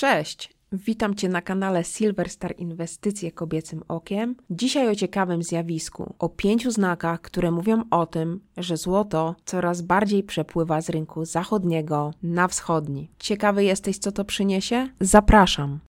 Cześć! Witam Cię na kanale Silverstar Inwestycje Kobiecym Okiem. Dzisiaj o ciekawym zjawisku, o pięciu znakach, które mówią o tym, że złoto coraz bardziej przepływa z rynku zachodniego na wschodni. Ciekawy jesteś, co to przyniesie? Zapraszam!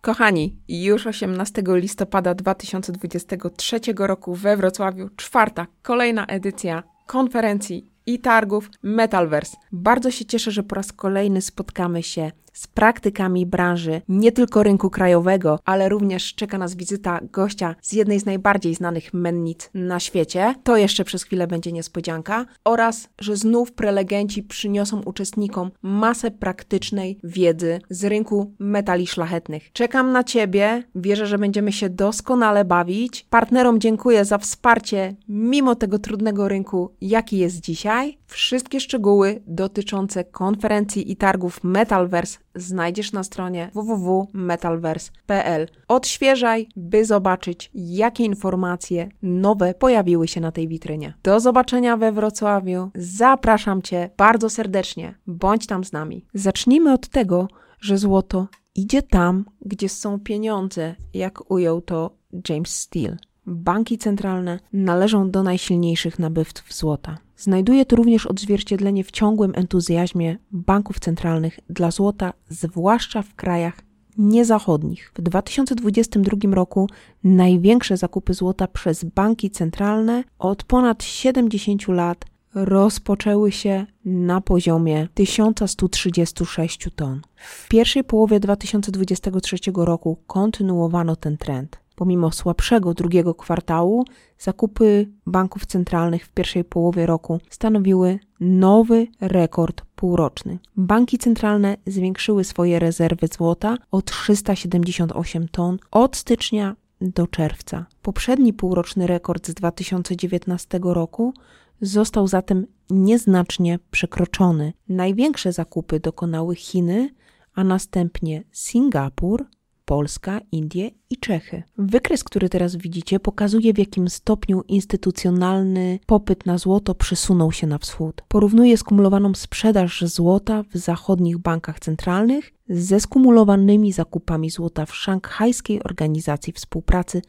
Kochani, już 18 listopada 2023 roku we Wrocławiu czwarta, kolejna edycja konferencji i targów Metalverse. Bardzo się cieszę, że po raz kolejny spotkamy się z praktykami branży, nie tylko rynku krajowego, ale również czeka nas wizyta gościa z jednej z najbardziej znanych mennic na świecie. To jeszcze przez chwilę będzie niespodzianka. Oraz, że znów prelegenci przyniosą uczestnikom masę praktycznej wiedzy z rynku metali szlachetnych. Czekam na Ciebie, wierzę, że będziemy się doskonale bawić. Partnerom dziękuję za wsparcie mimo tego trudnego rynku, jaki jest dzisiaj. Wszystkie szczegóły dotyczące konferencji i targów Metalverse znajdziesz na stronie www.metalverse.pl. Odświeżaj, by zobaczyć, jakie informacje nowe pojawiły się na tej witrynie. Do zobaczenia we Wrocławiu. Zapraszam Cię bardzo serdecznie. Bądź tam z nami. Zacznijmy od tego, że złoto idzie tam, gdzie są pieniądze, jak ujął to James Steele. Banki centralne należą do najsilniejszych nabywców złota. Znajduje to również odzwierciedlenie w ciągłym entuzjazmie banków centralnych dla złota, zwłaszcza w krajach niezachodnich. W 2022 roku największe zakupy złota przez banki centralne od ponad 70 lat rozpoczęły się na poziomie 1136 ton. W pierwszej połowie 2023 roku kontynuowano ten trend. Pomimo słabszego drugiego kwartału, zakupy banków centralnych w pierwszej połowie roku stanowiły nowy rekord półroczny. Banki centralne zwiększyły swoje rezerwy złota o 378 ton od stycznia do czerwca. Poprzedni półroczny rekord z 2019 roku został zatem nieznacznie przekroczony. Największe zakupy dokonały Chiny, a następnie Singapur, Polska, Indie i Czechy. Wykres, który teraz widzicie, pokazuje w jakim stopniu instytucjonalny popyt na złoto przesunął się na wschód. Porównuje skumulowaną sprzedaż złota w zachodnich bankach centralnych ze skumulowanymi zakupami złota w szanghajskiej organizacji współpracy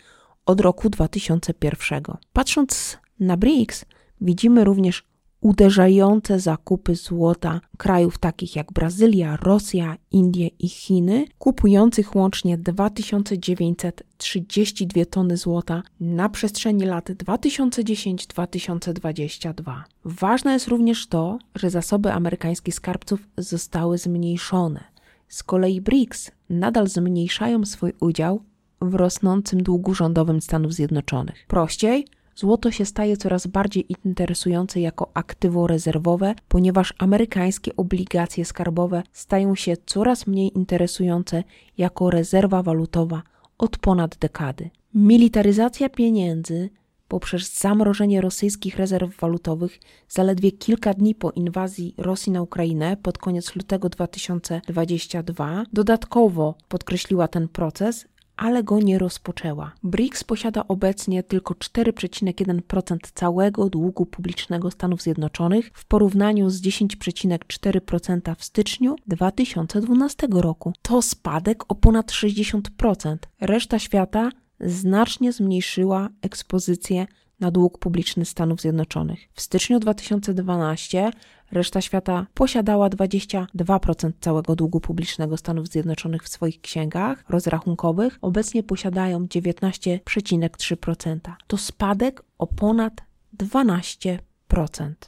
od roku 2001. Patrząc na BRICS, widzimy również uderzające zakupy złota krajów takich jak Brazylia, Rosja, Indie i Chiny, kupujących łącznie 2932 tony złota na przestrzeni lat 2010-2022. Ważne jest również to, że zasoby amerykańskich skarbców zostały zmniejszone. Z kolei BRICS nadal zmniejszają swój udział w rosnącym długu rządowym Stanów Zjednoczonych. Prościej, Złoto się staje coraz bardziej interesujące jako aktywo rezerwowe, ponieważ amerykańskie obligacje skarbowe stają się coraz mniej interesujące jako rezerwa walutowa od ponad dekady. Militaryzacja pieniędzy poprzez zamrożenie rosyjskich rezerw walutowych zaledwie kilka dni po inwazji Rosji na Ukrainę pod koniec lutego 2022 dodatkowo podkreśliła ten proces, ale go nie rozpoczęła. BRICS posiada obecnie tylko 4,1% całego długu publicznego Stanów Zjednoczonych w porównaniu z 10,4% w styczniu 2012 roku. To spadek o ponad 60%. Reszta świata znacznie zmniejszyła ekspozycję na dług publiczny Stanów Zjednoczonych. W styczniu 2012 reszta świata posiadała 22% całego długu publicznego Stanów Zjednoczonych w swoich księgach rozrachunkowych, obecnie posiadają 19,3%. To spadek o ponad 12%.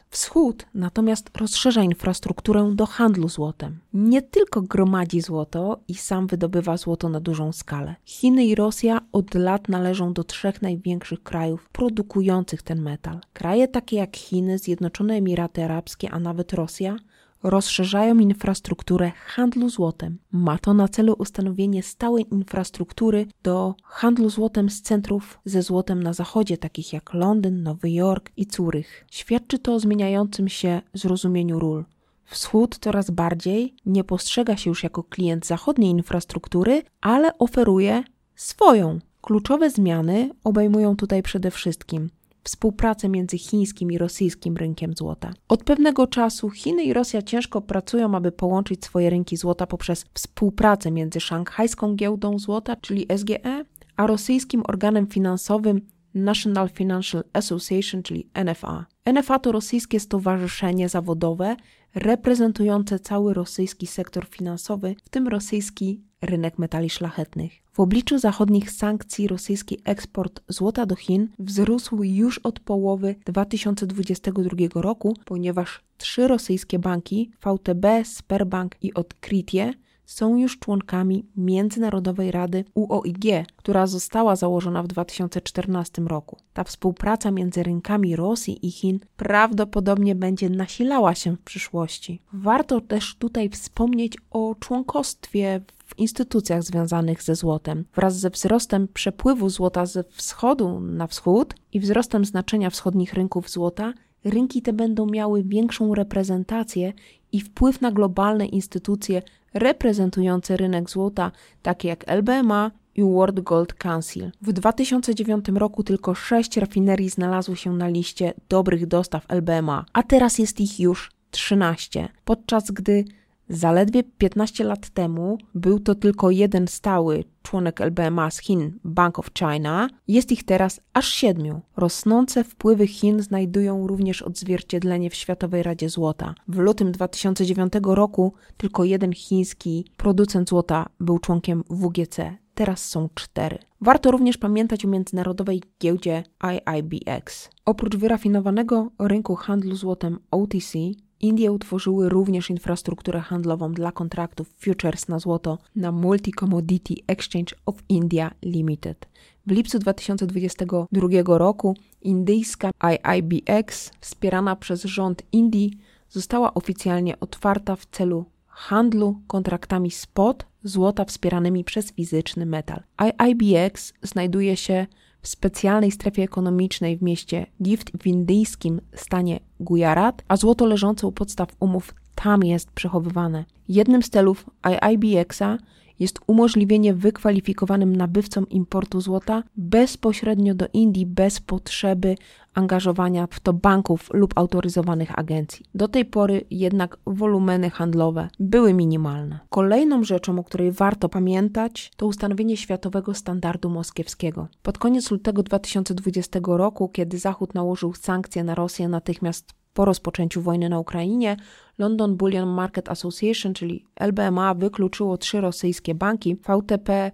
Wschód natomiast rozszerza infrastrukturę do handlu złotem. Nie tylko gromadzi złoto i sam wydobywa złoto na dużą skalę. Chiny i Rosja od lat należą do trzech największych krajów produkujących ten metal. Kraje takie jak Chiny, Zjednoczone Emiraty Arabskie, a nawet Rosja rozszerzają infrastrukturę handlu złotem. Ma to na celu ustanowienie stałej infrastruktury do handlu złotem z centrów ze złotem na zachodzie, takich jak Londyn, Nowy Jork i Curych. Świadczy to o zmieniającym się zrozumieniu ról. Wschód coraz bardziej nie postrzega się już jako klient zachodniej infrastruktury, ale oferuje swoją. Kluczowe zmiany obejmują tutaj przede wszystkim współpracę między chińskim i rosyjskim rynkiem złota. Od pewnego czasu Chiny i Rosja ciężko pracują, aby połączyć swoje rynki złota poprzez współpracę między szanghajską giełdą złota, czyli SGE, a rosyjskim organem finansowym National Financial Association, czyli NFA. NFA to rosyjskie stowarzyszenie zawodowe reprezentujące cały rosyjski sektor finansowy, w tym rosyjski rynek metali szlachetnych. W obliczu zachodnich sankcji rosyjski eksport złota do Chin wzrósł już od połowy 2022 roku, ponieważ trzy rosyjskie banki VTB, Sberbank i Odkrytie są już członkami Międzynarodowej Rady UOIG, która została założona w 2014 roku. Ta współpraca między rynkami Rosji i Chin prawdopodobnie będzie nasilała się w przyszłości. Warto też tutaj wspomnieć o członkostwie w instytucjach związanych ze złotem. Wraz ze wzrostem przepływu złota ze wschodu na wschód i wzrostem znaczenia wschodnich rynków złota, rynki te będą miały większą reprezentację i wpływ na globalne instytucje reprezentujące rynek złota, takie jak LBMA i World Gold Council. W 2009 roku tylko 6 rafinerii znalazło się na liście dobrych dostaw LBMA, a teraz jest ich już 13, podczas gdy Zaledwie 15 lat temu był to tylko jeden stały członek LBMA z Chin, Bank of China, jest ich teraz aż siedmiu. Rosnące wpływy Chin znajdują również odzwierciedlenie w Światowej Radzie Złota. W lutym 2009 roku tylko jeden chiński producent złota był członkiem WGC. Teraz są cztery. Warto również pamiętać o międzynarodowej giełdzie IIBX. Oprócz wyrafinowanego rynku handlu złotem OTC, Indie utworzyły również infrastrukturę handlową dla kontraktów futures na złoto na Multi Commodity Exchange of India Limited. W lipcu 2022 roku indyjska IIBX, wspierana przez rząd Indii, została oficjalnie otwarta w celu handlu kontraktami spot złota wspieranymi przez fizyczny metal. IIBX znajduje się w specjalnej strefie ekonomicznej w mieście Gift w indyjskim stanie Gujarat, a złoto leżące u podstaw umów tam jest przechowywane. Jednym z celów IIBX-a jest umożliwienie wykwalifikowanym nabywcom importu złota bezpośrednio do Indii bez potrzeby angażowania w to banków lub autoryzowanych agencji. Do tej pory jednak wolumeny handlowe były minimalne. Kolejną rzeczą, o której warto pamiętać, to ustanowienie światowego standardu moskiewskiego. Pod koniec lutego 2020 roku, kiedy Zachód nałożył sankcje na Rosję, natychmiast po rozpoczęciu wojny na Ukrainie, London Bullion Market Association, czyli LBMA, wykluczyło trzy rosyjskie banki VTP,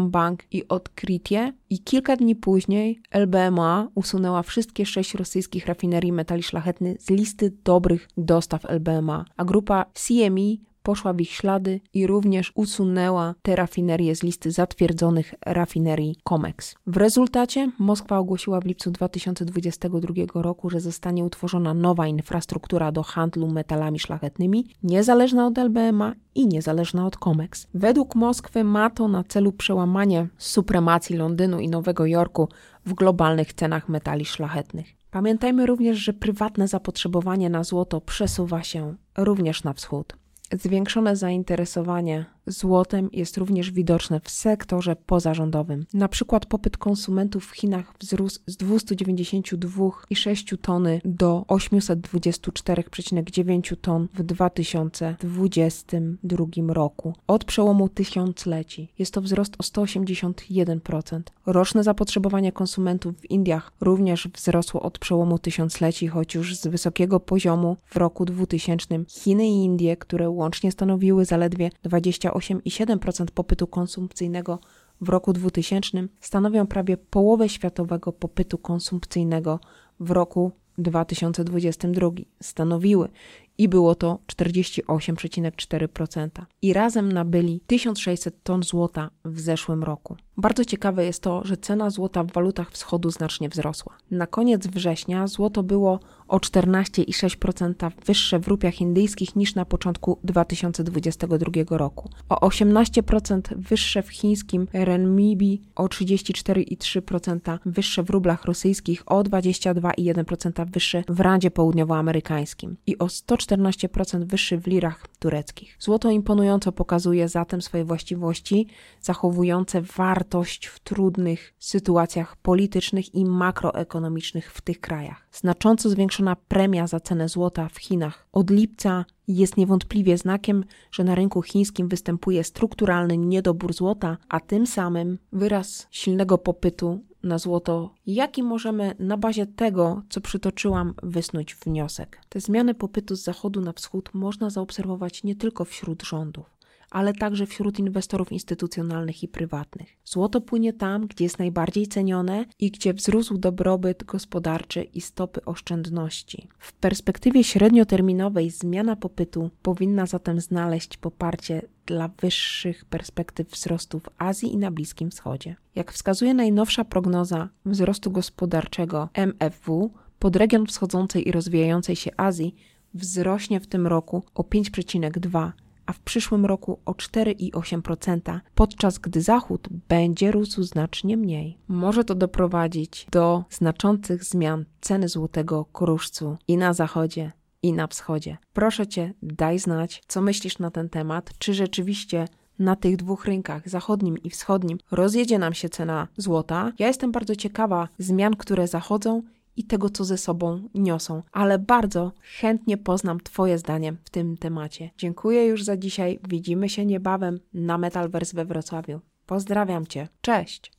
Bank i Odkrytie i kilka dni później LBMA usunęła wszystkie sześć rosyjskich rafinerii metali szlachetnych z listy dobrych dostaw LBMA, a grupa CME poszła w ich ślady i również usunęła te rafinerie z listy zatwierdzonych rafinerii COMEX. W rezultacie Moskwa ogłosiła w lipcu 2022 roku, że zostanie utworzona nowa infrastruktura do handlu metalami szlachetnymi, niezależna od LBMA i niezależna od COMEX. Według Moskwy ma to na celu przełamanie supremacji Londynu i Nowego Jorku w globalnych cenach metali szlachetnych. Pamiętajmy również, że prywatne zapotrzebowanie na złoto przesuwa się również na wschód. Zwiększone zainteresowanie złotem jest również widoczne w sektorze pozarządowym. Na przykład popyt konsumentów w Chinach wzrósł z 292,6 tony do 824,9 ton w 2022 roku. Od przełomu tysiącleci jest to wzrost o 181%. Roczne zapotrzebowanie konsumentów w Indiach również wzrosło od przełomu tysiącleci, choć już z wysokiego poziomu w roku 2000 Chiny i Indie, które łącznie stanowiły zaledwie 28,7% popytu konsumpcyjnego w roku 2000, stanowią prawie połowę światowego popytu konsumpcyjnego w roku 2022 stanowiły i było to 48,4%. I razem nabyli 1600 ton złota w zeszłym roku. Bardzo ciekawe jest to, że cena złota w walutach wschodu znacznie wzrosła. Na koniec września złoto było o 14,6% wyższe w rupiach indyjskich niż na początku 2022 roku. o 18% wyższe w chińskim renminbi, o 34,3% wyższe w rublach rosyjskich, o 22,1% wyższe w randzie południowoamerykańskim i o 114% wyższy w lirach tureckich. Złoto imponująco pokazuje zatem swoje właściwości, zachowujące wartość w trudnych sytuacjach politycznych i makroekonomicznych w tych krajach. Znacząco zwiększona premia za cenę złota w Chinach od lipca jest niewątpliwie znakiem, że na rynku chińskim występuje strukturalny niedobór złota, a tym samym wyraz silnego popytu na złoto, jaki możemy na bazie tego, co przytoczyłam, wysnuć wniosek. Te zmiany popytu z zachodu na wschód można zaobserwować nie tylko wśród rządów ale także wśród inwestorów instytucjonalnych i prywatnych. Złoto płynie tam, gdzie jest najbardziej cenione i gdzie wzrósł dobrobyt gospodarczy i stopy oszczędności. W perspektywie średnioterminowej zmiana popytu powinna zatem znaleźć poparcie dla wyższych perspektyw wzrostu w Azji i na Bliskim Wschodzie. Jak wskazuje najnowsza prognoza wzrostu gospodarczego MFW, podregion wschodzącej i rozwijającej się Azji wzrośnie w tym roku o 5,2 a w przyszłym roku o 4,8%, podczas gdy Zachód będzie rósł znacznie mniej. Może to doprowadzić do znaczących zmian ceny złotego kruszcu i na Zachodzie, i na Wschodzie. Proszę Cię, daj znać, co myślisz na ten temat, czy rzeczywiście na tych dwóch rynkach, zachodnim i wschodnim, rozjedzie nam się cena złota. Ja jestem bardzo ciekawa zmian, które zachodzą i tego, co ze sobą niosą, ale bardzo chętnie poznam Twoje zdanie w tym temacie. Dziękuję już za dzisiaj. Widzimy się niebawem na Metalverse we Wrocławiu. Pozdrawiam Cię. Cześć!